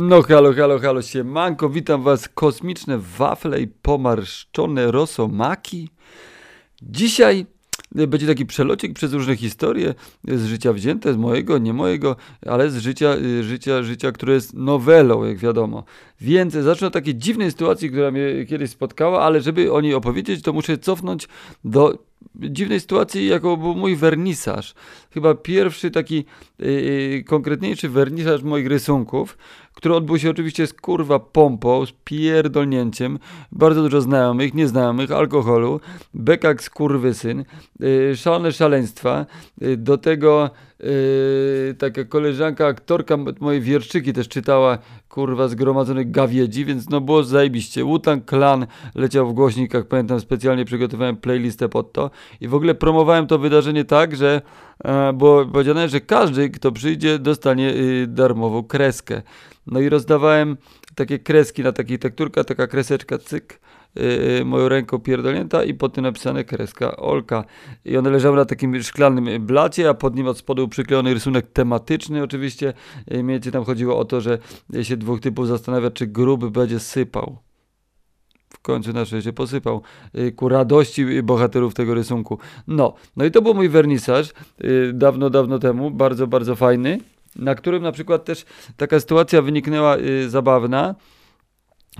No halo, halo, halo, siemanko, witam was, kosmiczne wafle i pomarszczone rosomaki. Dzisiaj będzie taki przelocik przez różne historie z życia wzięte, z mojego, nie mojego, ale z życia, życia, życia, które jest nowelą, jak wiadomo. Więc zacznę od takiej dziwnej sytuacji, która mnie kiedyś spotkała, ale żeby o niej opowiedzieć, to muszę cofnąć do dziwnej sytuacji, jaką był mój wernisaż. Chyba pierwszy taki yy, konkretniejszy wernisaż moich rysunków, który odbył się oczywiście z kurwa pompą, z pierdolnięciem, bardzo dużo znajomych, nieznajomych, alkoholu, bekak z kurwysyn, yy, szalone szaleństwa, yy, do tego Yy, taka koleżanka, aktorka mojej wierszczyki też czytała, kurwa, zgromadzonych gawiedzi, więc no było zajebiście. Wutan Clan leciał w głośnikach, pamiętam, specjalnie przygotowałem playlistę pod to i w ogóle promowałem to wydarzenie tak, że e, było powiedziane, że każdy, kto przyjdzie, dostanie y, darmową kreskę. No i rozdawałem takie kreski na takiej tekturka, taka kreseczka, cyk, yy, moją ręką pierdolnięta i pod tym napisane kreska Olka. I one leżały na takim szklanym blacie, a pod nim od spodu przyklejony rysunek tematyczny oczywiście. Yy, tam chodziło o to, że się dwóch typów zastanawia, czy grób będzie sypał w końcu na się posypał yy, ku radości bohaterów tego rysunku. No, no i to był mój wernisaż dawno, dawno temu, bardzo, bardzo fajny, na którym na przykład też taka sytuacja wyniknęła zabawna,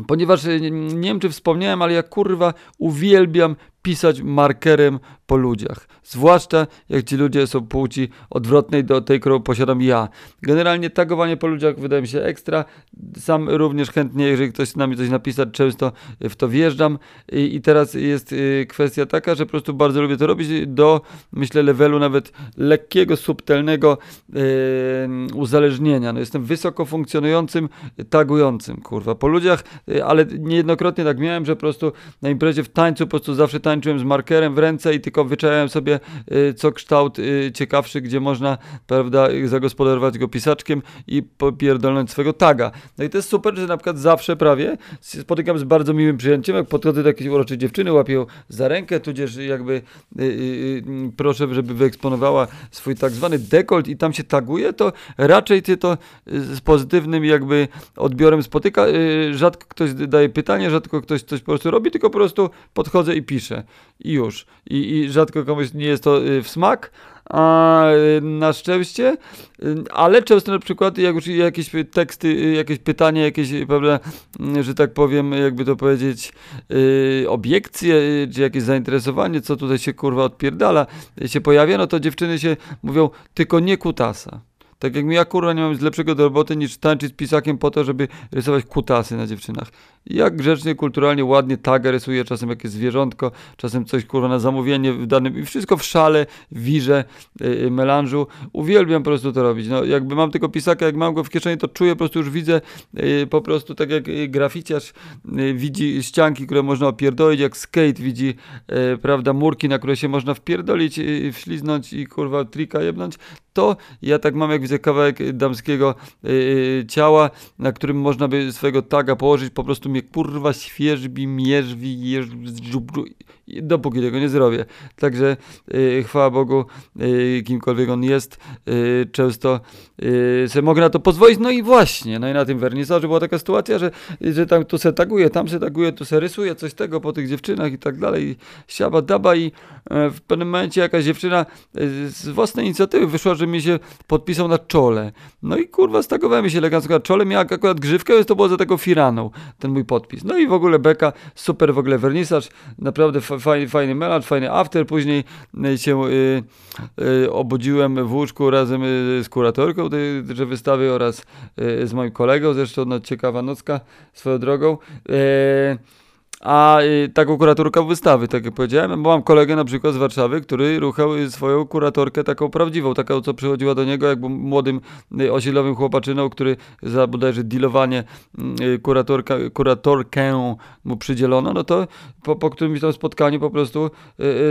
ponieważ nie wiem czy wspomniałem, ale ja kurwa uwielbiam pisać markerem po ludziach. Zwłaszcza jak ci ludzie są płci odwrotnej do tej, którą posiadam ja. Generalnie tagowanie po ludziach wydaje mi się ekstra. Sam również chętnie, jeżeli ktoś na mnie coś napisać, często w to wjeżdżam. I, i teraz jest y, kwestia taka, że po prostu bardzo lubię to robić do, myślę, levelu nawet lekkiego, subtelnego yy, uzależnienia. No, jestem wysoko funkcjonującym, tagującym, kurwa, po ludziach, yy, ale niejednokrotnie tak miałem, że po prostu na imprezie w tańcu po prostu zawsze tańczyłem z markerem w ręce i tylko wyczajałem sobie y, co kształt y, ciekawszy, gdzie można, prawda, zagospodarować go pisaczkiem i popierdolnąć swego taga. No i to jest super, że na przykład zawsze prawie spotykam z bardzo miłym przyjęciem, jak podchodzę do jakiejś uroczej dziewczyny, łapię ją za rękę, tudzież jakby y, proszę, żeby wyeksponowała swój tak zwany dekolt i tam się taguje, to raczej ty to z pozytywnym jakby odbiorem spotyka. Rzadko ktoś daje pytanie, rzadko ktoś coś po prostu robi, tylko po prostu podchodzę i piszę i już. I, I, rzadko komuś nie jest to y, w smak, a, y, na szczęście, y, ale często na przykład jak już jakieś teksty, jakieś pytanie, jakieś pewne, że tak powiem, jakby to powiedzieć, obiekcje, czy jakieś zainteresowanie, co tutaj się kurwa odpierdala, się pojawia, no to dziewczyny się mówią, tylko nie kutasa. Tak jak mi ja kurwa nie mam lepszego do roboty niż tańczyć z pisakiem po to, żeby rysować kutasy na dziewczynach. Jak grzecznie, kulturalnie, ładnie taga rysuję, czasem jakieś zwierzątko, czasem coś kurwa na zamówienie w danym i wszystko w szale, wirze, yy, melanżu. Uwielbiam po prostu to robić. No jakby mam tylko pisaka, jak mam go w kieszeni, to czuję, po prostu już widzę yy, po prostu tak jak y, graficiarz yy, widzi ścianki, które można opierdolić, jak skate widzi, y, prawda, murki, na które się można wpierdolić, y, wśliznąć i kurwa trika jebnąć, to ja tak mam jak widzę kawałek damskiego yy, ciała, na którym można by swojego taga położyć, po prostu mnie kurwa świeżbi, mierzwi, jeżdżu, dopóki tego nie zrobię. Także yy, chwała Bogu, yy, kimkolwiek on jest, yy, często yy, sobie mogę na to pozwolić. No i właśnie, no i na tym wernisażu była taka sytuacja, że, że tam tu se taguje, tam se taguje, tu se rysuje coś tego po tych dziewczynach i tak dalej, siaba, daba i yy, w pewnym momencie jakaś dziewczyna yy, z własnej inicjatywy wyszła, że mi się podpisał na czole. No i kurwa, stagowałem się elegancko na czole, miała akurat grzywkę, więc to było za tego firaną, ten mój podpis. No i w ogóle beka, super w ogóle wernisaż, naprawdę fajny, fajny melanż, fajny after, później y, się y, y, obudziłem w łóżku razem z kuratorką tejże wystawy oraz y, z moim kolegą, zresztą no, ciekawa nocka swoją drogą. Y, a y, taką kuratorkę wystawy, tak jak powiedziałem, bo mam kolegę na przykład z Warszawy, który ruchał y, swoją kuratorkę taką prawdziwą, taką co przychodziła do niego jakby młodym y, osiedlowym chłopaczyną, który za bodajże dealowanie y, kuratorka, kuratorkę mu przydzielono, no to po, po którymś tam spotkaniu po prostu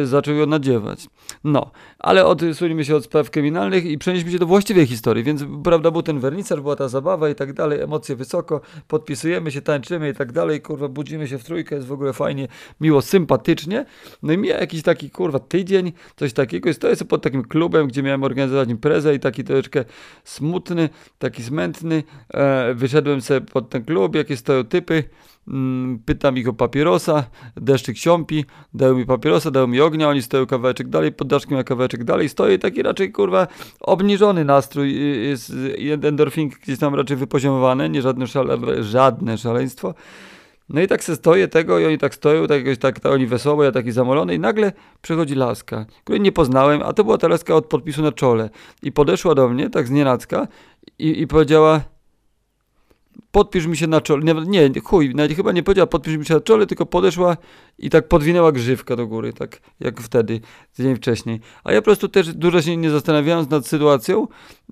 zaczął ją nadziewać. No, ale odsunijmy się od spraw kryminalnych i przenieśmy się do właściwej historii, więc prawda był ten wernicerz, była ta zabawa i tak dalej, emocje wysoko, podpisujemy się, tańczymy i tak dalej, kurwa, budzimy się w trójkę, jest w ogóle fajnie, miło, sympatycznie. No i miałem jakiś taki, kurwa, tydzień, coś takiego i stoję sobie pod takim klubem, gdzie miałem organizować imprezę i taki troszeczkę smutny, taki smętny. E, wyszedłem sobie pod ten klub, jakie stoją typy, Mm, pytam ich o papierosa, deszczyk siąpi, dają mi papierosa, dają mi ognia, oni stoją kawałeczek dalej, pod daszkiem ja kawałeczek dalej, stoję taki raczej kurwa obniżony nastrój, jest endorfin gdzieś tam raczej wypoziomowany, nie żadne, szale, żadne szaleństwo. No i tak se stoję tego i oni tak stoją, tak, tak, tak oni wesoło, ja taki zamolony i nagle przychodzi laska, której nie poznałem, a to była ta laska od podpisu na czole i podeszła do mnie tak z nienacka i, i powiedziała podpisz mi się na czole. Nie, nie, chuj, nawet chyba nie powiedziała podpisz mi się na czole, tylko podeszła i tak podwinęła grzywkę do góry, tak jak wtedy, tydzień wcześniej. A ja po prostu też dużo się nie zastanawiając nad sytuacją,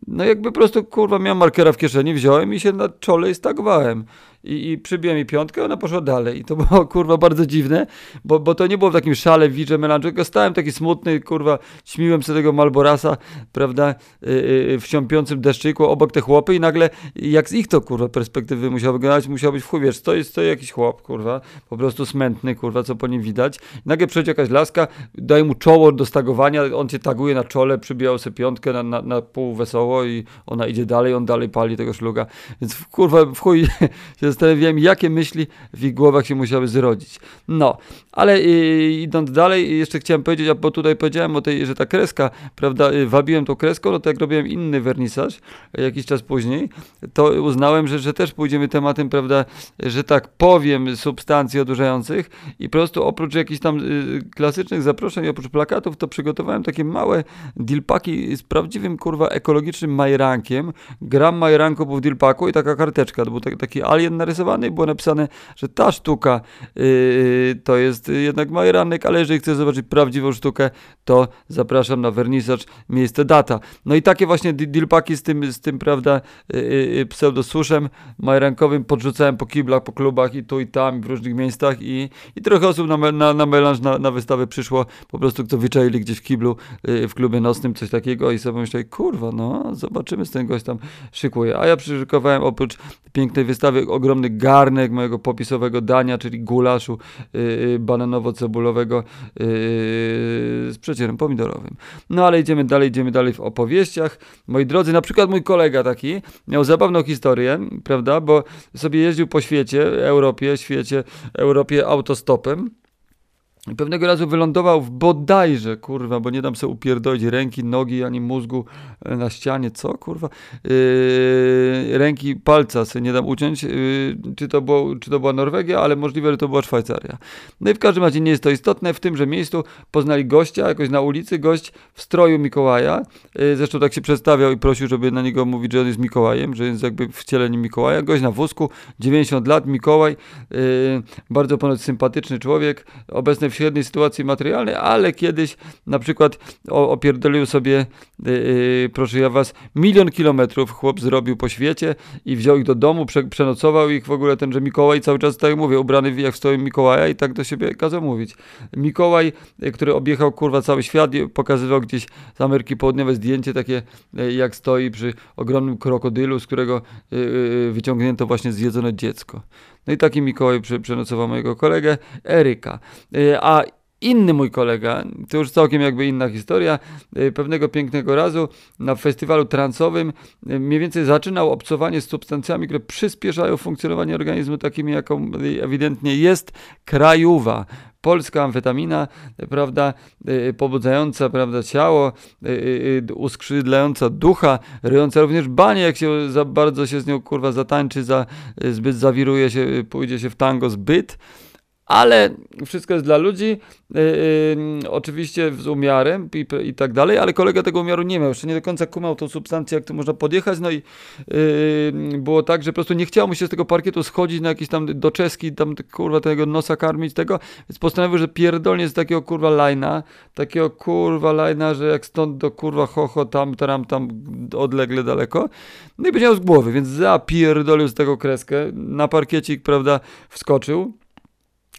no jakby po prostu, kurwa, miałem markera w kieszeni, wziąłem i się na czole i stagowałem i, i przybiłem jej piątkę, ona poszła dalej. I to było kurwa bardzo dziwne, bo, bo to nie było w takim szale, wirze, melanży, tylko stałem taki smutny, kurwa, śmiłem sobie tego Malborasa, prawda, yy, w ciąpiącym deszczyku obok te chłopy i nagle, jak z ich to kurwa perspektywy musiał wyglądać, musiał być w chuj, wiesz, stoi, stoi jakiś chłop, kurwa, po prostu smętny, kurwa, co po nim widać. I nagle przychodzi jakaś laska, daje mu czoło do stagowania, on cię taguje na czole, przybijał sobie piątkę na, na, na pół wesoło i ona idzie dalej, on dalej pali tego szluga. Więc kurwa, w chuj się zastanawiałem, jakie myśli w ich głowach się musiały zrodzić. No, ale y, idąc dalej, jeszcze chciałem powiedzieć, bo tutaj powiedziałem o tej, że ta kreska, prawda, y, wabiłem tą kreską, no to jak robiłem inny wernisaż jakiś czas później, to uznałem, że, że też pójdziemy tematem, prawda, że tak powiem, substancji odurzających i po prostu oprócz jakichś tam y, klasycznych zaproszeń, oprócz plakatów, to przygotowałem takie małe dilpaki z prawdziwym, kurwa, ekologicznym majerankiem. Gram majeranku był w dilpaku i taka karteczka, to był taki alien narysowany i było napisane, że ta sztuka yy, to jest jednak majeranek, ale jeżeli chcesz zobaczyć prawdziwą sztukę, to zapraszam na wernisaż, miejsce, data. No i takie właśnie dilpaki z tym, z tym prawda, yy, yy, pseudosuszem majerankowym podrzucałem po kiblach, po klubach i tu i tam, w różnych miejscach i, i trochę osób na, na, na melanż, na, na wystawę przyszło, po prostu kto wyczaili gdzieś w kiblu, yy, w klubie nocnym, coś takiego i sobie myśleli, kurwa, no zobaczymy, z ten gość tam szykuje. A ja przyszykowałem oprócz pięknej wystawy ogromny garnek mojego popisowego dania, czyli gulaszu yy, bananowo-cebulowego yy, z przecierem pomidorowym. No ale idziemy dalej, idziemy dalej w opowieściach. Moi drodzy, na przykład mój kolega taki miał zabawną historię, prawda, bo sobie jeździł po świecie, Europie, świecie, Europie autostopem. I pewnego razu wylądował w bodajże, kurwa, bo nie dam sobie upierdolić ręki, nogi, ani mózgu e, na ścianie, co, kurwa, yy, ręki, palca sobie nie dam uciąć, yy, czy, to było, czy to była Norwegia, ale możliwe, że to była Szwajcaria. No i w każdym razie nie jest to istotne, w tymże miejscu poznali gościa, jakoś na ulicy, gość w stroju Mikołaja, yy, zresztą tak się przedstawiał i prosił, żeby na niego mówić, że on jest Mikołajem, że jest jakby wcieleniem Mikołaja, gość na wózku, 90 lat, Mikołaj, bardzo ponoć sympatyczny człowiek, obecny w średniej sytuacji materialnej, ale kiedyś na przykład opierdolił sobie, yy, proszę ja was, milion kilometrów chłop zrobił po świecie i wziął ich do domu, prze, przenocował ich w ogóle tenże Mikołaj cały czas, tak mówię, ubrany jak w stoją Mikołaja i tak do siebie kazał mówić. Mikołaj, y, który objechał kurwa cały świat i pokazywał gdzieś z Ameryki Południowej zdjęcie takie, y, jak stoi przy ogromnym krokodylu, z którego yy, wyciągnięto właśnie zjedzone dziecko. No i taki Mikołaj przenocował mojego kolegę Eryka. Y, a inny mój kolega, to już całkiem jakby inna historia, y, pewnego pięknego razu na festiwalu transowym y, mniej więcej zaczynał obcowanie z substancjami, które przyspieszają funkcjonowanie organizmu, takimi jaką ewidentnie jest krajówa polska amfetamina, prawda, pobudzająca, prawda, ciało, uskrzydlająca ducha, ryjąca również banie, jak się za bardzo się z nią, kurwa, zatańczy, za, zbyt zawiruje się, pójdzie się w tango zbyt, ale wszystko jest dla ludzi, yy, oczywiście z umiarem i, i, tak dalej, ale kolega tego umiaru nie miał, jeszcze nie do końca kumał tą substancję, jak to można podjechać, no i yy, było tak, że po prostu nie chciało mu się z tego parkietu schodzić na jakiś tam do czeski, tam kurwa tego nosa karmić tego, więc postanowił, że pierdolnie z takiego kurwa lajna, takiego kurwa lajna, że jak stąd do kurwa hoho, tam, tam, tam odlegle daleko, no i powiedział z głowy, więc zapierdolił z tego kreskę, na parkiecik, prawda, wskoczył,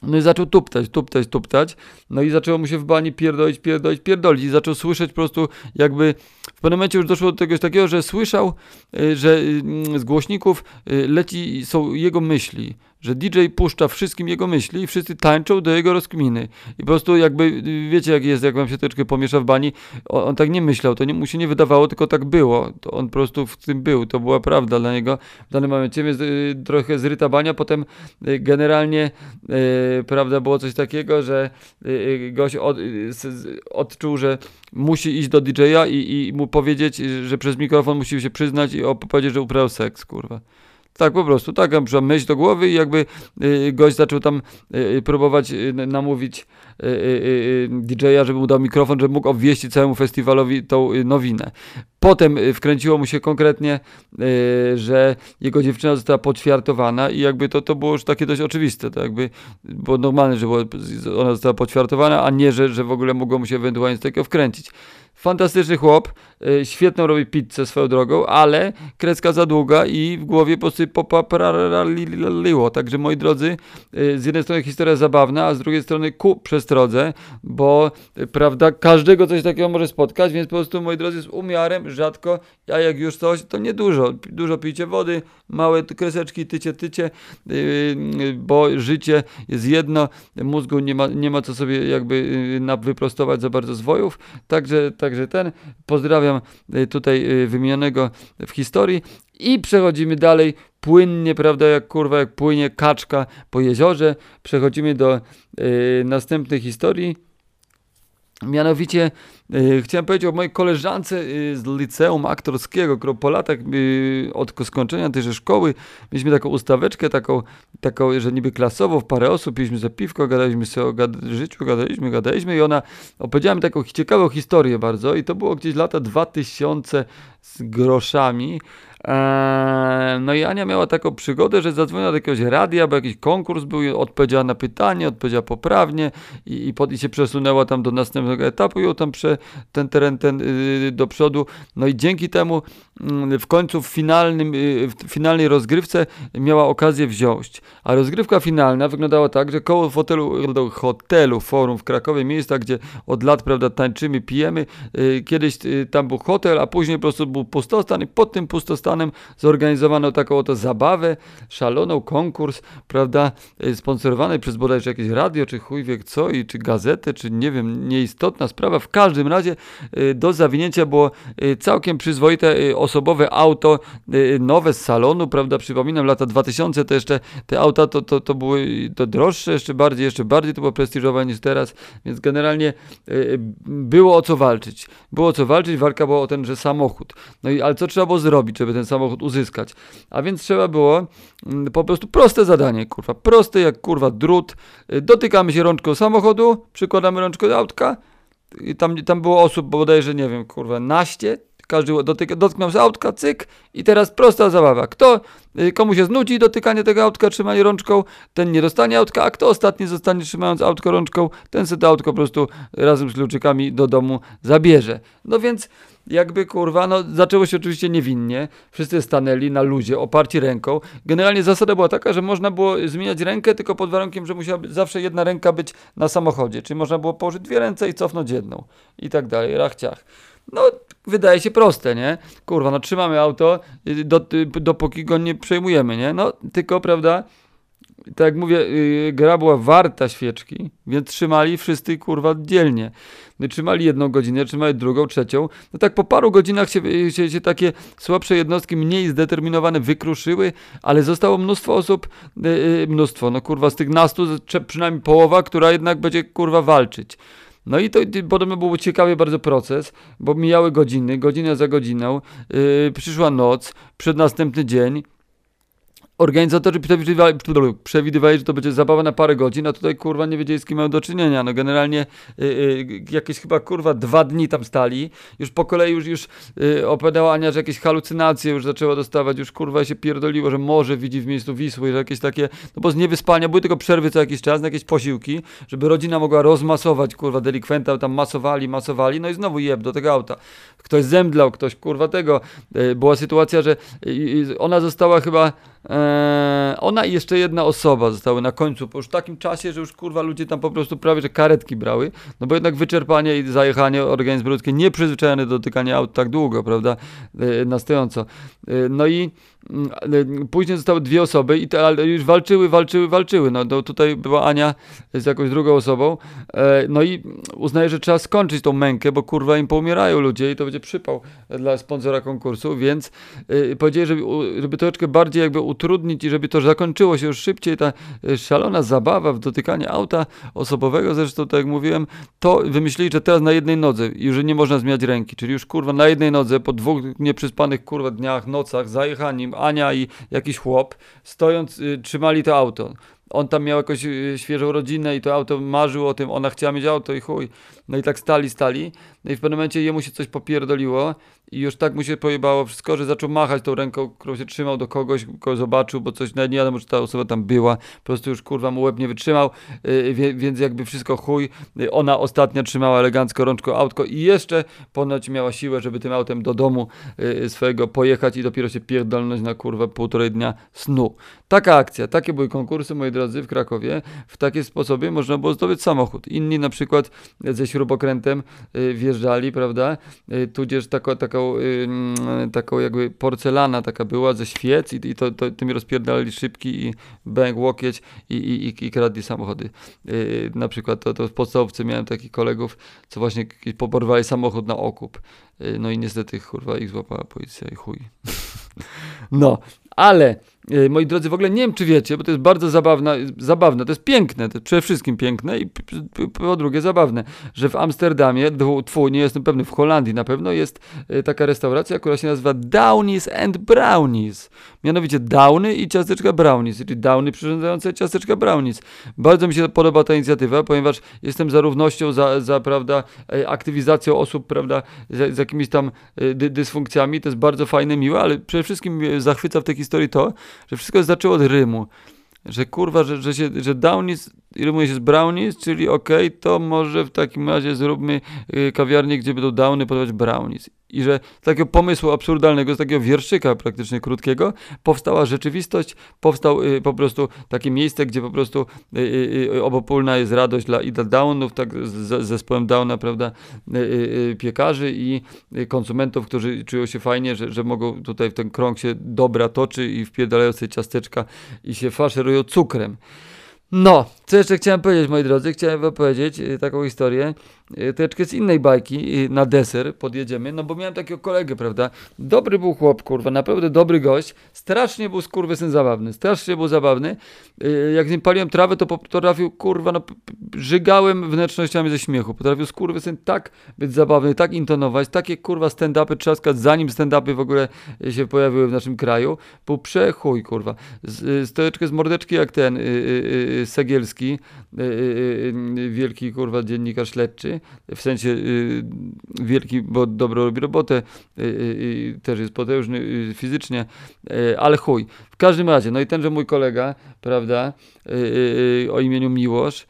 no i zaczął tuptać, tuptać, tuptać. No i zaczęło mu się w bani pierdolić, pierdolić, pierdolić. I zaczął słyszeć po prostu jakby... W pewnym momencie już doszło do czegoś takiego, że słyszał, y, że mm, z głośników y, leci, są jego myśli że DJ puszcza wszystkim jego myśli i wszyscy tańczą do jego rozkminy. I po prostu jakby, wiecie jak jest, jak wam się troszeczkę pomiesza w bani, on, on tak nie myślał, to nie, mu się nie wydawało, tylko tak było. To on po prostu w tym był, to była prawda dla niego w danym momencie, y, trochę zryta bania, potem y, generalnie, y, prawda, było coś takiego, że y, y gość od, y, odczuł, że musi iść do DJ-a i, i mu powiedzieć, że przez mikrofon musi się przyznać i powiedzieć, że uprawiał seks, kurwa. Tak po prostu, tak, przyszła myśl do głowy i jakby y, gość zaczął tam y, próbować y, namówić y, y, DJ-a, żeby mu dał mikrofon, żeby mógł obwieścić całemu festiwalowi tą nowinę. Potem wkręciło mu się konkretnie, że jego dziewczyna została poćwiartowana i jakby to, to było już takie dość oczywiste, to jakby było normalne, że ona została poćwiartowana, a nie, że, że w ogóle mogło mu się ewentualnie z takiego wkręcić. Fantastyczny chłop, y, świetną robi pizzę swoją drogą, ale kreska za długa i w głowie posypaliło. Także moi drodzy, y, z jednej strony historia zabawna, a z drugiej strony ku przestrodze, bo y, prawda, każdego coś takiego może spotkać, więc po prostu moi drodzy z umiarem, rzadko, a jak już coś, to nie dużo. Pijcie wody, małe kreseczki, tycie, tycie, bo życie jest jedno, mózgu nie ma, nie ma co sobie jakby wyprostować za bardzo zwojów, także także ten. Pozdrawiam y, tutaj y, wymienionego w historii i przechodzimy dalej płynnie, prawda, jak kurwa, jak płynie kaczka po jeziorze. Przechodzimy do y, następnej historii. Mianowicie yy, chciałem powiedzieć o mojej koleżance yy, z liceum aktorskiego, która po latach yy, od skończenia tejże szkoły mieliśmy taką ustaweczkę, taką, taką, że niby klasowo, w parę osób, piliśmy za piwko, gadaliśmy sobie o gad życiu, gadaliśmy, gadaliśmy i ona opowiedziała mi taką ciekawą historię bardzo i to było gdzieś lata 2000 z groszami, Eee, no i Ania miała taką przygodę, że zadzwoniła do jakiegoś radia, bo jakiś konkurs był odpowiedziała na pytanie, odpowiedziała poprawnie i, i, pod, i się przesunęła tam do następnego etapu i ją tam prze, ten teren ten, yy, do przodu. No i dzięki temu yy, w końcu w, finalnym, yy, w finalnej rozgrywce miała okazję wziąć. A rozgrywka finalna wyglądała tak, że koło hotelu, hotelu Forum w Krakowie, miejsca, gdzie od lat prawda, tańczymy, pijemy, y, kiedyś y, tam był hotel, a później po prostu był pustostan i pod tym pustostanem zorganizowano taką oto zabawę, szaloną, konkurs, prawda, y, sponsorowany przez bodajże jakieś radio, czy chuj wie co, i czy gazetę, czy nie wiem, nieistotna sprawa. W każdym razie y, do zawinięcia było y, całkiem przyzwoite osobowe auto, nowe z salonu, prawda, przypominam, lata 2000 to jeszcze te auta to, to, to były to droższe, jeszcze bardziej, jeszcze bardziej to było prestiżowe niż teraz, więc generalnie było o co walczyć. Było o co walczyć, walka była o tenże samochód. No i ale co trzeba było zrobić, żeby ten samochód uzyskać. A więc trzeba było mm, po prostu proste zadanie, kurwa, proste jak kurwa drut. Y, dotykamy się rączką samochodu, przykładamy rączkę do autka. I tam, tam było osób bodajże, nie wiem, kurwa, naście, każdy dotyka, dotknął się autka, cyk i teraz prosta zabawa. Kto, y, komu się znudzi dotykanie tego autka, trzymanie rączką, ten nie dostanie autka, a kto ostatni zostanie trzymając autko rączką, ten sobie to autko po prostu razem z kluczykami do domu zabierze. No więc jakby kurwa, no zaczęło się oczywiście niewinnie, wszyscy stanęli na luzie, oparci ręką. Generalnie zasada była taka, że można było zmieniać rękę tylko pod warunkiem, że musiała być zawsze jedna ręka być na samochodzie, czyli można było położyć dwie ręce i cofnąć jedną i tak dalej, rachciach. No, wydaje się proste, nie? Kurwa, no trzymamy auto, y, do, y, dopóki go nie przejmujemy, nie? No, tylko, prawda, tak jak mówię, yy, gra była warta świeczki, więc trzymali wszyscy kurwa dzielnie. Trzymali jedną godzinę, trzymali drugą, trzecią. No tak po paru godzinach się, się, się takie słabsze jednostki, mniej zdeterminowane wykruszyły, ale zostało mnóstwo osób, mnóstwo, no kurwa, z tych nastu przynajmniej połowa, która jednak będzie kurwa walczyć. No i to podobno był ciekawy bardzo proces, bo mijały godziny, godzinę za godziną, yy, przyszła noc, przed następny dzień, Organizatorzy przewidywali, przewidywali, że to będzie zabawa na parę godzin, a tutaj kurwa nie wiedzieli z kim mają do czynienia. No generalnie y, y, jakieś chyba kurwa dwa dni tam stali. Już po kolei już, już y, opowiadała Ania, że jakieś halucynacje już zaczęła dostawać, już kurwa się pierdoliło, że może widzi w miejscu Wisły, że jakieś takie, no bo z niewyspania były tylko przerwy co jakiś czas na jakieś posiłki, żeby rodzina mogła rozmasować kurwa delikwenta, tam masowali, masowali, no i znowu jeb do tego auta. Ktoś zemdlał, ktoś kurwa tego. Y, była sytuacja, że ona została chyba Eee, ona i jeszcze jedna osoba zostały na końcu, po już takim czasie, że już kurwa ludzie tam po prostu prawie, że karetki brały, no bo jednak wyczerpanie i zajechanie organizm ludzki nieprzyzwyczajony do dotykania aut tak długo, prawda, eee, na stojąco. Eee, no i później zostały dwie osoby i te, już walczyły, walczyły, walczyły. No to tutaj była Ania z jakąś drugą osobą. E, no i uznaje, że trzeba skończyć tą mękę, bo kurwa im poumierają ludzie i to będzie przypał dla sponsora konkursu, więc yy, powiedzieli, żeby, żeby troszeczkę bardziej jakby utrudnić i żeby to zakończyło się już szybciej, ta szalona zabawa w dotykanie auta osobowego, zresztą tak jak mówiłem, to wymyślili, że teraz na jednej nodze już nie można zmieniać ręki, czyli już kurwa na jednej nodze po dwóch nieprzyspanych kurwa dniach, nocach, zajechani Ania i jakiś chłop, stojąc, yy, trzymali to auto on tam miał jakąś y, świeżą rodzinę i to auto marzył o tym, ona chciała mieć auto i chuj. No i tak stali, stali. No i w pewnym momencie jemu się coś popierdoliło i już tak mu się pojebało wszystko, że zaczął machać tą ręką, którą się trzymał do kogoś, kogo zobaczył, bo coś, nie wiadomo, czy ta osoba tam była, po prostu już kurwa mu łeb nie wytrzymał, yy, więc jakby wszystko chuj. Yy, ona ostatnia trzymała elegancko rączko autko i jeszcze ponoć miała siłę, żeby tym autem do domu yy, swojego pojechać i dopiero się pierdolnąć na kurwa półtorej dnia snu. Taka akcja, takie były konkursy, moi drodzy, w Krakowie. W taki sposobie można było zdobyć samochód. Inni na przykład ze śrubokrętem y, wjeżdżali, prawda? Y, tudzież taką, y, taką jakby porcelana taka była ze świec i, i to, to, tymi rozpierdalali szybki i bęk, łokieć i, i, i, kradli samochody. Na przykład to, to w podstawówce miałem takich kolegów, co właśnie poporwali samochód na okup. No i niestety kurwa ich złapała policja i chuj. No, ale moi drodzy, w ogóle nie wiem, czy wiecie, bo to jest bardzo zabawne, zabawne to jest piękne, to jest przede wszystkim piękne i po drugie zabawne, że w Amsterdamie, tfu, nie jestem pewny, w Holandii na pewno jest e, taka restauracja, która się nazywa Downies and Brownies. Mianowicie Downy i ciasteczka Brownies, czyli Downy przyrządzające ciasteczka Brownies. Bardzo mi się podoba ta inicjatywa, ponieważ jestem za równością, za, za prawda, e, aktywizacją osób, prawda, z, z jakimiś tam dy, dysfunkcjami. To jest bardzo fajne, miłe, ale przede wszystkim zachwyca w tej historii to, że wszystko zaczęło od rymu. Że kurwa, że, że, się, że Downies rymuje się z Brownies, czyli okej, okay, to może w takim razie zróbmy y, kawiarnię, gdzie będą Downy podawać Brownies. I że z takiego pomysłu absurdalnego, z takiego wierszyka praktycznie krótkiego, powstała rzeczywistość, powstał y, po prostu takie miejsce, gdzie po prostu y, y, y obopólna jest radość dla, i Downów, tak z, zespołem Downa, prawda, y, y, piekarzy i konsumentów, którzy czują się fajnie, że, że mogą tutaj w ten krąg się dobra toczy i wpierdalają sobie ciasteczka i się faszerują cukrem. No, co jeszcze chciałem powiedzieć, moi drodzy? Chciałem wam powiedzieć taką historię. Y, troszeczkę z innej bajki y, na deser podjedziemy, no bo miałem takiego kolegę, prawda? Dobry był chłop, kurwa, naprawdę dobry gość, strasznie był skurwysyn zabawny, strasznie był zabawny. Y, jak z nim paliłem trawę, to potrafił, kurwa, no żygałem wnętrznościami ze śmiechu. Potrafił skurwysyn tak być zabawny, tak intonować, takie, kurwa, stand-upy trzaskać, zanim stand-upy w ogóle się pojawiły w naszym kraju. Był przechuj, kurwa. Z, z mordeczki jak ten Segielski, wielki, kurwa, dziennikarz śledczy w sensie wielki, bo dobro robi robotę, też jest potężny fizycznie, ale chuj. W każdym razie, no i tenże mój kolega, prawda, o imieniu Miłosz,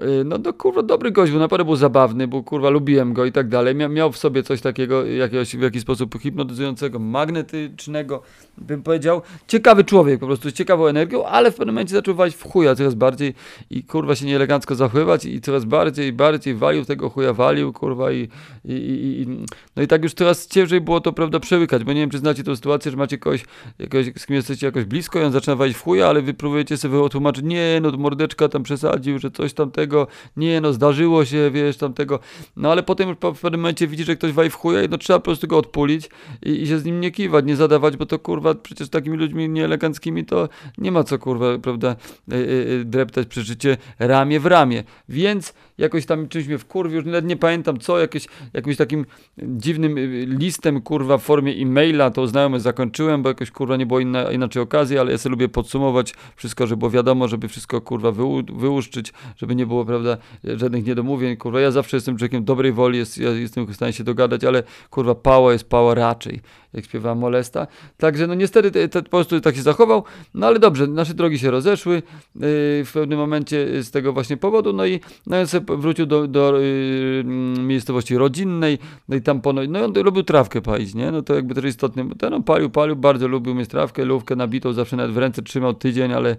Y, no to kurwa dobry gość, był naprawdę był zabawny, bo kurwa lubiłem go i tak dalej. Mia, miał w sobie coś takiego, jakiegoś, w jakiś sposób hipnotyzującego, magnetycznego, bym powiedział. Ciekawy człowiek po prostu, z ciekawą energią, ale w pewnym momencie zaczął walić w chuja coraz bardziej i kurwa się nieelegancko zachowywać i coraz bardziej i bardziej walił tego chuja, walił kurwa i, i, i, i no i tak już coraz ciężej było to prawda przełykać, bo nie wiem czy znacie tę sytuację, że macie kogoś, jakoś, z kim jesteście jakoś blisko i on zaczyna walić w chuja, ale wy próbujecie sobie wytłumaczyć, nie no mordeczka tam przesadził, że coś tam tego, nie no, zdarzyło się, wiesz, tamtego, no ale potem już w pewnym momencie widzisz, że ktoś waj w chuja i no trzeba po prostu go odpulić i, i się z nim nie kiwać, nie zadawać, bo to kurwa, przecież takimi ludźmi nieeleganckimi to nie ma co kurwa, prawda, yy, yy, dreptać przy życie ramię w ramię, więc jakoś tam czymś mnie wkurwił, już nawet nie pamiętam co, jakieś, jakimś takim dziwnym y, listem, kurwa, w formie e-maila, to znajomy zakończyłem, bo jakoś, kurwa, nie było inna, inaczej okazji, ale ja sobie lubię podsumować wszystko, żeby było wiadomo, żeby wszystko, kurwa, wyłu wyłuszczyć, żeby nie było, prawda, żadnych niedomówień, kurwa, ja zawsze jestem człowiekiem dobrej woli, jest, ja jestem w stanie się dogadać, ale, kurwa, pała jest pała raczej jak śpiewała Molesta. Także no niestety te, po prostu tak się zachował, no ale dobrze, nasze drogi się rozeszły yy, w pewnym momencie z tego właśnie powodu, no i no on sobie wrócił do, do yy, miejscowości rodzinnej, no i tam ponoć, no i on lubił trawkę palić, nie? No to jakby też istotne, bo ten on palił, palił, bardzo lubił mieć trawkę, lówkę nabitą, zawsze nawet w ręce trzymał tydzień, ale,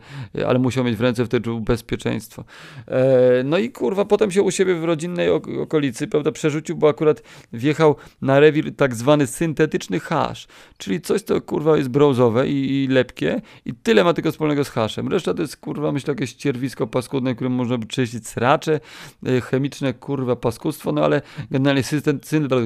ale musiał mieć w ręce wtedy bezpieczeństwo. E, no i kurwa, potem się u siebie w rodzinnej okolicy, prawda, przerzucił, bo akurat wjechał na rewir tak zwany syntetyczny has, hasz, czyli coś, co kurwa jest brązowe i, i lepkie i tyle ma tylko wspólnego z haszem. Reszta to jest kurwa, myślę, jakieś cierwisko paskudne, którym można by czyścić sracze, y, chemiczne kurwa paskudztwo, no ale generalnie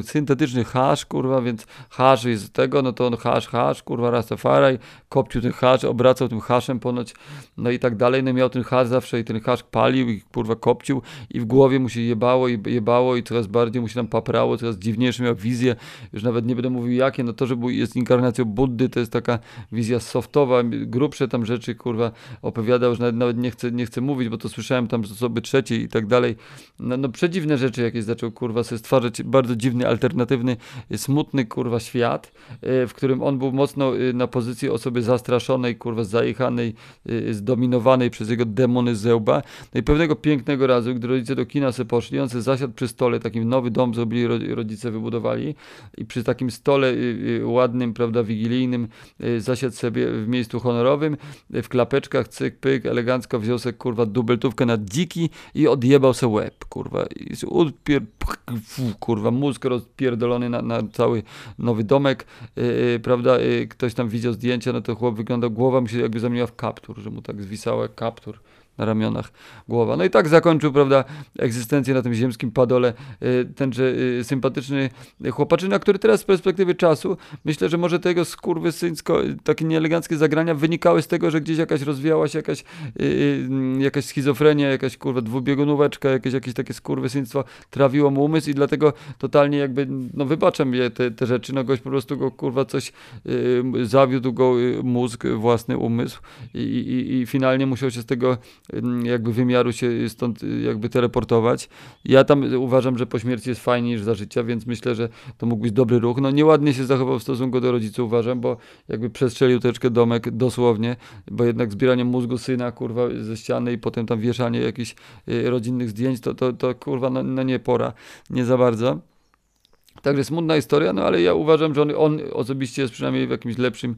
syntetyczny hasz, kurwa, więc hasz jest tego, no to on hasz, hasz, kurwa, Rastafari, kopcił ten hasz, obracał tym haszem ponoć, no i tak dalej, no miał ten hasz zawsze i ten hasz palił i kurwa kopcił i w głowie mu się jebało i jebało i coraz bardziej mu się tam paprało, coraz dziwniejsze miał wizje, już nawet nie będę mówił jakie, no to, że jest inkarnacją Buddy, to jest taka wizja softowa, grubsze tam rzeczy, kurwa, opowiadał, że nawet, nawet nie, chcę, nie chcę mówić, bo to słyszałem tam z osoby trzeciej i tak dalej, no, no przedziwne rzeczy jakieś zaczął, kurwa, sobie stwarzać, bardzo dziwny, alternatywny, smutny, kurwa, świat, e, w którym on był mocno e, na pozycji osoby zastraszonej, kurwa, zajechanej, e, zdominowanej przez jego demony zełba, no i pewnego pięknego razu, gdy rodzice do kina se poszli, on se zasiadł przy stole, takim nowy dom zrobili, rodzice wybudowali i przy takim stole ładnym, prawda, wigilijnym y, zasiadł sobie w miejscu honorowym, w klapeczkach, cyk, pyk, elegancko wziął sobie, kurwa, dubeltówkę na dziki i odjebał se łeb, kurwa, i odpier... kurwa, mózg rozpierdolony na, na cały nowy domek, prawda, ktoś tam widział zdjęcia, no to chłop wyglądał, głowa mu się jakby zamieniła w kaptur, że mu tak zwisała kaptur na ramionach głowa. No i tak zakończył, prawda, egzystencję na tym ziemskim padole y, tenże y, sympatyczny chłopaczyna, który teraz z perspektywy czasu, myślę, że może tego skurwysyńsko, takie nieeleganckie zagrania wynikały z tego, że gdzieś jakaś rozwijała się jakaś, y, jakaś schizofrenia, jakaś kurwa dwubiegunóweczka, jakieś, jakieś takie skurwysyństwo trawiło mu umysł i dlatego totalnie jakby, no wybaczam je te, te rzeczy, no gość po prostu go kurwa coś zawiódł go mózg, własny umysł i, i, i finalnie musiał się z tego jakby wymiaru się stąd y, jakby teleportować. Ja tam uważam, że po śmierci jest fajniej niż za życia, więc myślę, że to mógł być dobry ruch. No nieładnie się zachował w stosunku do rodziców, uważam, bo jakby przestrzelił troszeczkę domek dosłownie, bo jednak zbieranie mózgu syna, kurwa, ze ściany i potem tam wieszanie jakichś y, rodzinnych zdjęć, to, to, to kurwa, no, no nie pora, nie za bardzo. Także smutna historia, no ale ja uważam, że on, on osobiście jest przynajmniej w jakimś lepszym,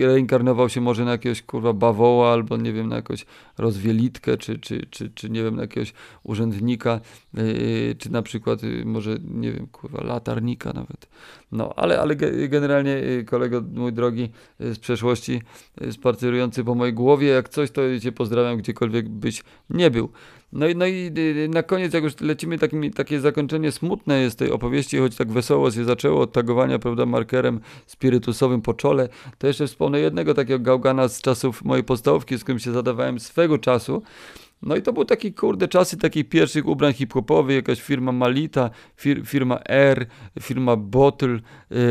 reinkarnował się może na jakiegoś kurwa bawoła, albo nie wiem, na jakąś rozwielitkę, czy, czy, czy, czy nie wiem, na jakiegoś urzędnika, yy, czy na przykład yy, może, nie wiem, kurwa, latarnika nawet. No, ale, ale generalnie yy, kolego mój drogi yy, z przeszłości, yy, spacerujący po mojej głowie, jak coś, to cię pozdrawiam, gdziekolwiek byś nie był. No i, no i y, na koniec, jak już lecimy, takie zakończenie smutne jest tej opowieści, choć tak wesoło się zaczęło od tagowania, prawda, markerem spirytusowym po czole, to jeszcze wspomnę jednego takiego gałgana z czasów mojej podstawówki, z którym się zadawałem swego czasu. No i to był taki, kurde, czasy takich pierwszych ubrań hip-hopowych, jakaś firma Malita, fir, firma R, firma Bottle,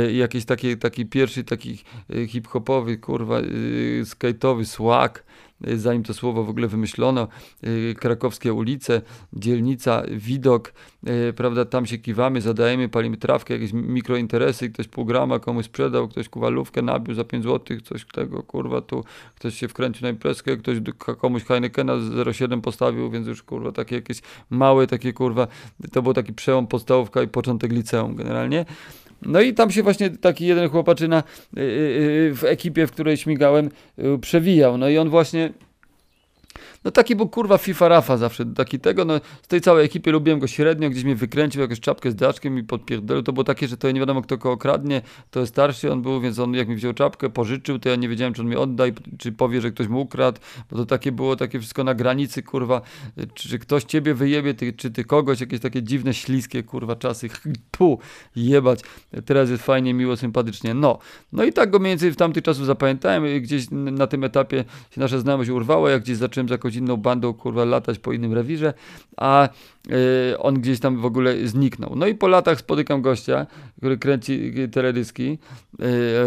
y, jakiś taki, taki pierwszy taki y, hip-hopowy, kurwa, y, skate'owy swag, zanim to słowo w ogóle wymyślono, y, krakowskie ulice, dzielnica, widok, y, prawda, tam się kiwamy, zadajemy, palimy trawkę, jakieś mikrointeresy, ktoś pół grama komuś sprzedał, ktoś kuwalówkę nabił za 5 zł, coś tego, kurwa, tu ktoś się wkręcił na imprezkę, ktoś komuś Heinekena 0,7 postawił, więc już, kurwa, takie jakieś małe, takie, kurwa, to był taki przełom podstawówka i początek liceum generalnie. No i tam się właśnie taki jeden chłopaczyna y, y, y, w ekipie, w której śmigałem, przewijał. No i on właśnie no taki był kurwa FIFA Rafa zawsze, taki tego, no z tej całej ekipy lubiłem go średnio, gdzieś mnie wykręcił, jakąś czapkę z daczkiem i podpierdolił, to było takie, że to nie wiadomo kto kogo kradnie, to jest starszy on był, więc on jak mi wziął czapkę, pożyczył, to ja nie wiedziałem, czy on mi odda, czy powie, że ktoś mu ukradł, bo to takie było, takie wszystko na granicy, kurwa, czy, czy ktoś ciebie wyjebie, ty, czy ty kogoś, jakieś takie dziwne, śliskie, kurwa, czasy, tu, jebać, teraz jest fajnie, miło, sympatycznie, no, no i tak go mniej więcej w tamtych czasów zapamiętałem, gdzieś na tym etapie się nasza znajomość urwała, jak gdzieś zacząłem z jakąś inną bandą, kurwa, latać po innym rewirze, a y, on gdzieś tam w ogóle zniknął. No i po latach spotykam gościa, który kręci teledyski,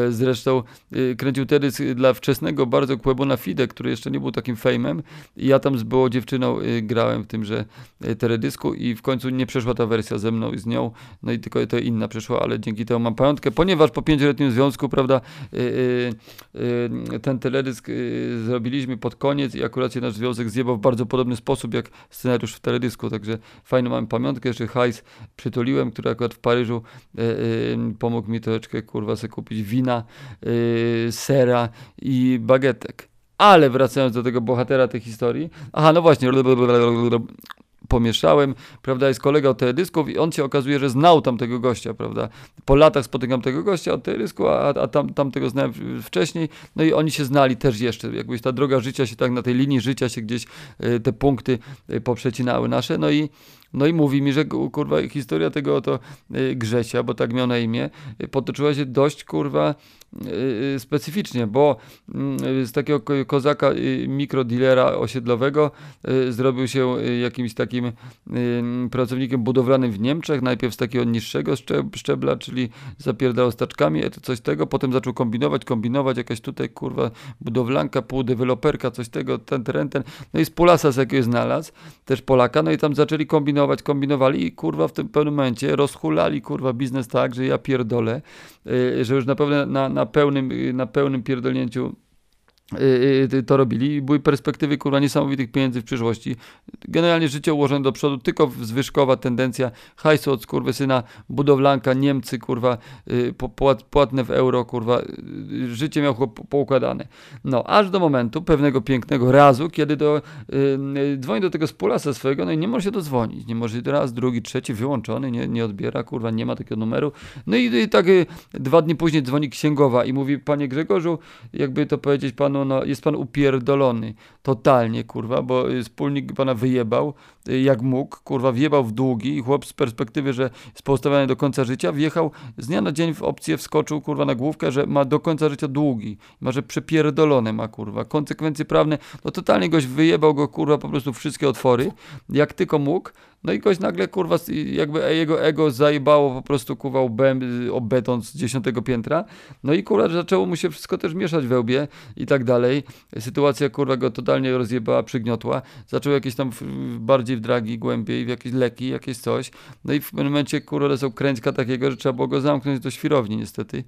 y, zresztą y, kręcił teledysk dla wczesnego bardzo Kłebona Fide, który jeszcze nie był takim fejmem ja tam z byłą dziewczyną grałem w tymże teledysku i w końcu nie przeszła ta wersja ze mną i z nią, no i tylko to inna przeszła, ale dzięki temu mam pamiątkę, ponieważ po pięcioletnim związku, prawda, ten teledysk zrobiliśmy pod koniec i akurat się nasz związek zjebał w bardzo podobny sposób jak scenariusz w teledysku, także fajną mam pamiątkę, jeszcze hajs przytuliłem, który akurat w Paryżu e, e, pomógł mi troszeczkę kurwa sobie kupić wina, e, sera i bagietek. Ale wracając do tego bohatera tej historii, aha, no właśnie, pomieszałem, prawda, jest kolega od teledysków i on się okazuje, że znał tamtego gościa, prawda. Po latach spotykam tego gościa od teledysku, a, a tam, tamtego znałem wcześniej, no i oni się znali też jeszcze, jakbyś ta droga życia się tak na tej linii życia się gdzieś y, te punkty y, poprzecinały nasze, no i no i mówi mi, że kurwa historia tego oto y, Grzesia, bo tak miał na imię, y, potoczyła się dość kurwa y, specyficznie, bo mm, z takiego kozaka mikrodilera osiedlowego zrobił się jakimś takim pracownikiem budowlanym w Niemczech, najpierw z takiego niższego szczebla, czyli zapierdał staczkami, coś tego, potem zaczął kombinować, kombinować, jakaś tutaj kurwa budowlanka, półdeweloperka, coś tego, ten, ten, ten, no i z Pulasa z jakiegoś znalazł, też Polaka, no i tam zaczęli kombinować kombinować, kombinowali i kurwa w tym pewnym momencie rozhulali kurwa biznes tak, że ja pierdolę, y, że już na pewno na, na pełnym, na pełnym pierdolnięciu to robili. Były perspektywy kurwa niesamowitych pieniędzy w przyszłości. Generalnie życie ułożone do przodu, tylko zwyżkowa tendencja, hajsu od syna, budowlanka, Niemcy kurwa, y, płatne w euro kurwa, życie miał poukładane. No, aż do momentu pewnego pięknego razu, kiedy do, dzwoni do tego spolasa swojego, no i nie może się dozwonić. Nie może raz, drugi, trzeci, wyłączony, nie, nie odbiera, kurwa, nie ma takiego numeru. No i, i tak dwa dni później dzwoni księgowa i mówi, panie Grzegorzu, jakby to powiedzieć panu, panu, no, jest pan upierdolony. Totalnie, kurwa, bo wspólnik pana wyjebał, y, jak mógł, kurwa, wjebał w długi i chłop z perspektywy, że jest postawiony do końca życia, wjechał z dnia na dzień w opcję, wskoczył, kurwa, na główkę, że ma do końca życia długi. Ma, że przepierdolone ma, kurwa. Konsekwencje prawne, no totalnie goś wyjebał go, kurwa, po prostu wszystkie otwory, jak tylko mógł. No i goś nagle, kurwa, jakby jego ego zajebało po prostu, kurwa, o beton z dziesiątego piętra. No i, kurwa, zaczęło mu się wszystko też mieszać we łbie i tak dalej. Sytuacja, kurwa, go totalnie rozjebała, przygniotła. Zaczął jakieś tam bardziej w dragi, głębiej, w jakieś leki, jakieś coś. No i w pewnym momencie, kurwa, lesał kręćka takiego, że trzeba było go zamknąć do świrowni, niestety.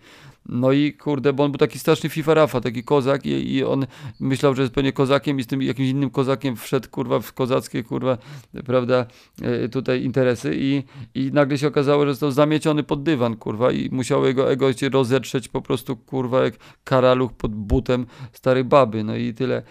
No i, kurde, bo on był taki straszny fifarafa, taki kozak i, i on myślał, że jest pewnie kozakiem i z tym jakimś innym kozakiem wszedł, kurwa, w kozackie, kurwa, prawda, e, tutaj interesy i, i nagle się okazało, że został zamieciony pod dywan, kurwa, i musiało jego ego się rozetrzeć po prostu, kurwa, jak karaluch pod butem starej baby, no i tyle.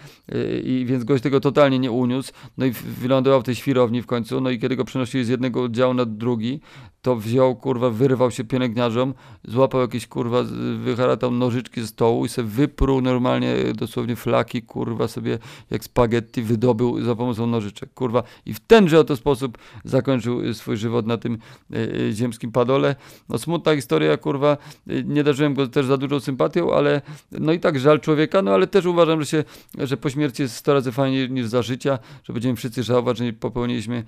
I więc gość tego totalnie nie uniósł, no i wylądował w tej świrowni w końcu, no i kiedy go przenosili z jednego oddziału na drugi, to wziął, kurwa, wyrwał się pielęgniarzom, złapał jakieś, kurwa, wyharatał nożyczki ze stołu i sobie wypruł normalnie, dosłownie flaki, kurwa, sobie jak spaghetti wydobył za pomocą nożyczek, kurwa. I w tenże oto sposób zakończył swój żywot na tym y, ziemskim padole. No smutna historia, kurwa, nie darzyłem go też za dużą sympatią, ale no i tak żal człowieka, no ale też uważam, że się, że po śmierci jest 100 razy fajniej niż za życia, że będziemy wszyscy żałować, że nie popełniliśmy,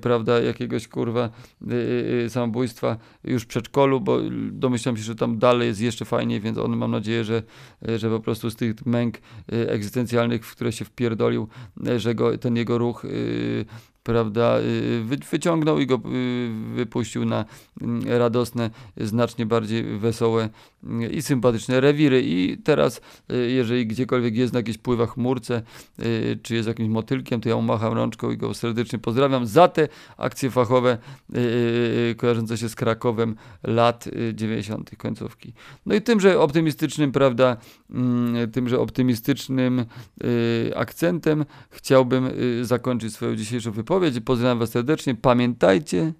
prawda, jakiegoś, kurwa, samobójstwa już w przedszkolu, bo domyślam się, że tam dalej jest jeszcze fajniej, więc on mam nadzieję, że, że po prostu z tych męk egzystencjalnych, w które się wpierdolił, że go, ten jego ruch prawda, y, wyciągnął i go y, wypuścił na mm, radosne, znacznie bardziej wesołe mm, i sympatyczne rewiry. I teraz, y, jeżeli gdziekolwiek jest na jakiejś pływach chmurce, czy jest jakimś motylkiem, to ja umacham rączką i go serdecznie pozdrawiam za te akcje fachowe kojarzące się z Krakowem lat 90. końcówki. No i tymże optymistycznym, prawda, mm, tymże optymistycznym akcentem chciałbym zakończyć swoją dzisiejszą wypowiedź odpowiedź. Pozdrawiam Was serdecznie. Pamiętajcie,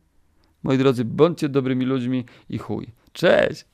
moi drodzy, bądźcie dobrymi ludźmi i chuj. Cześć!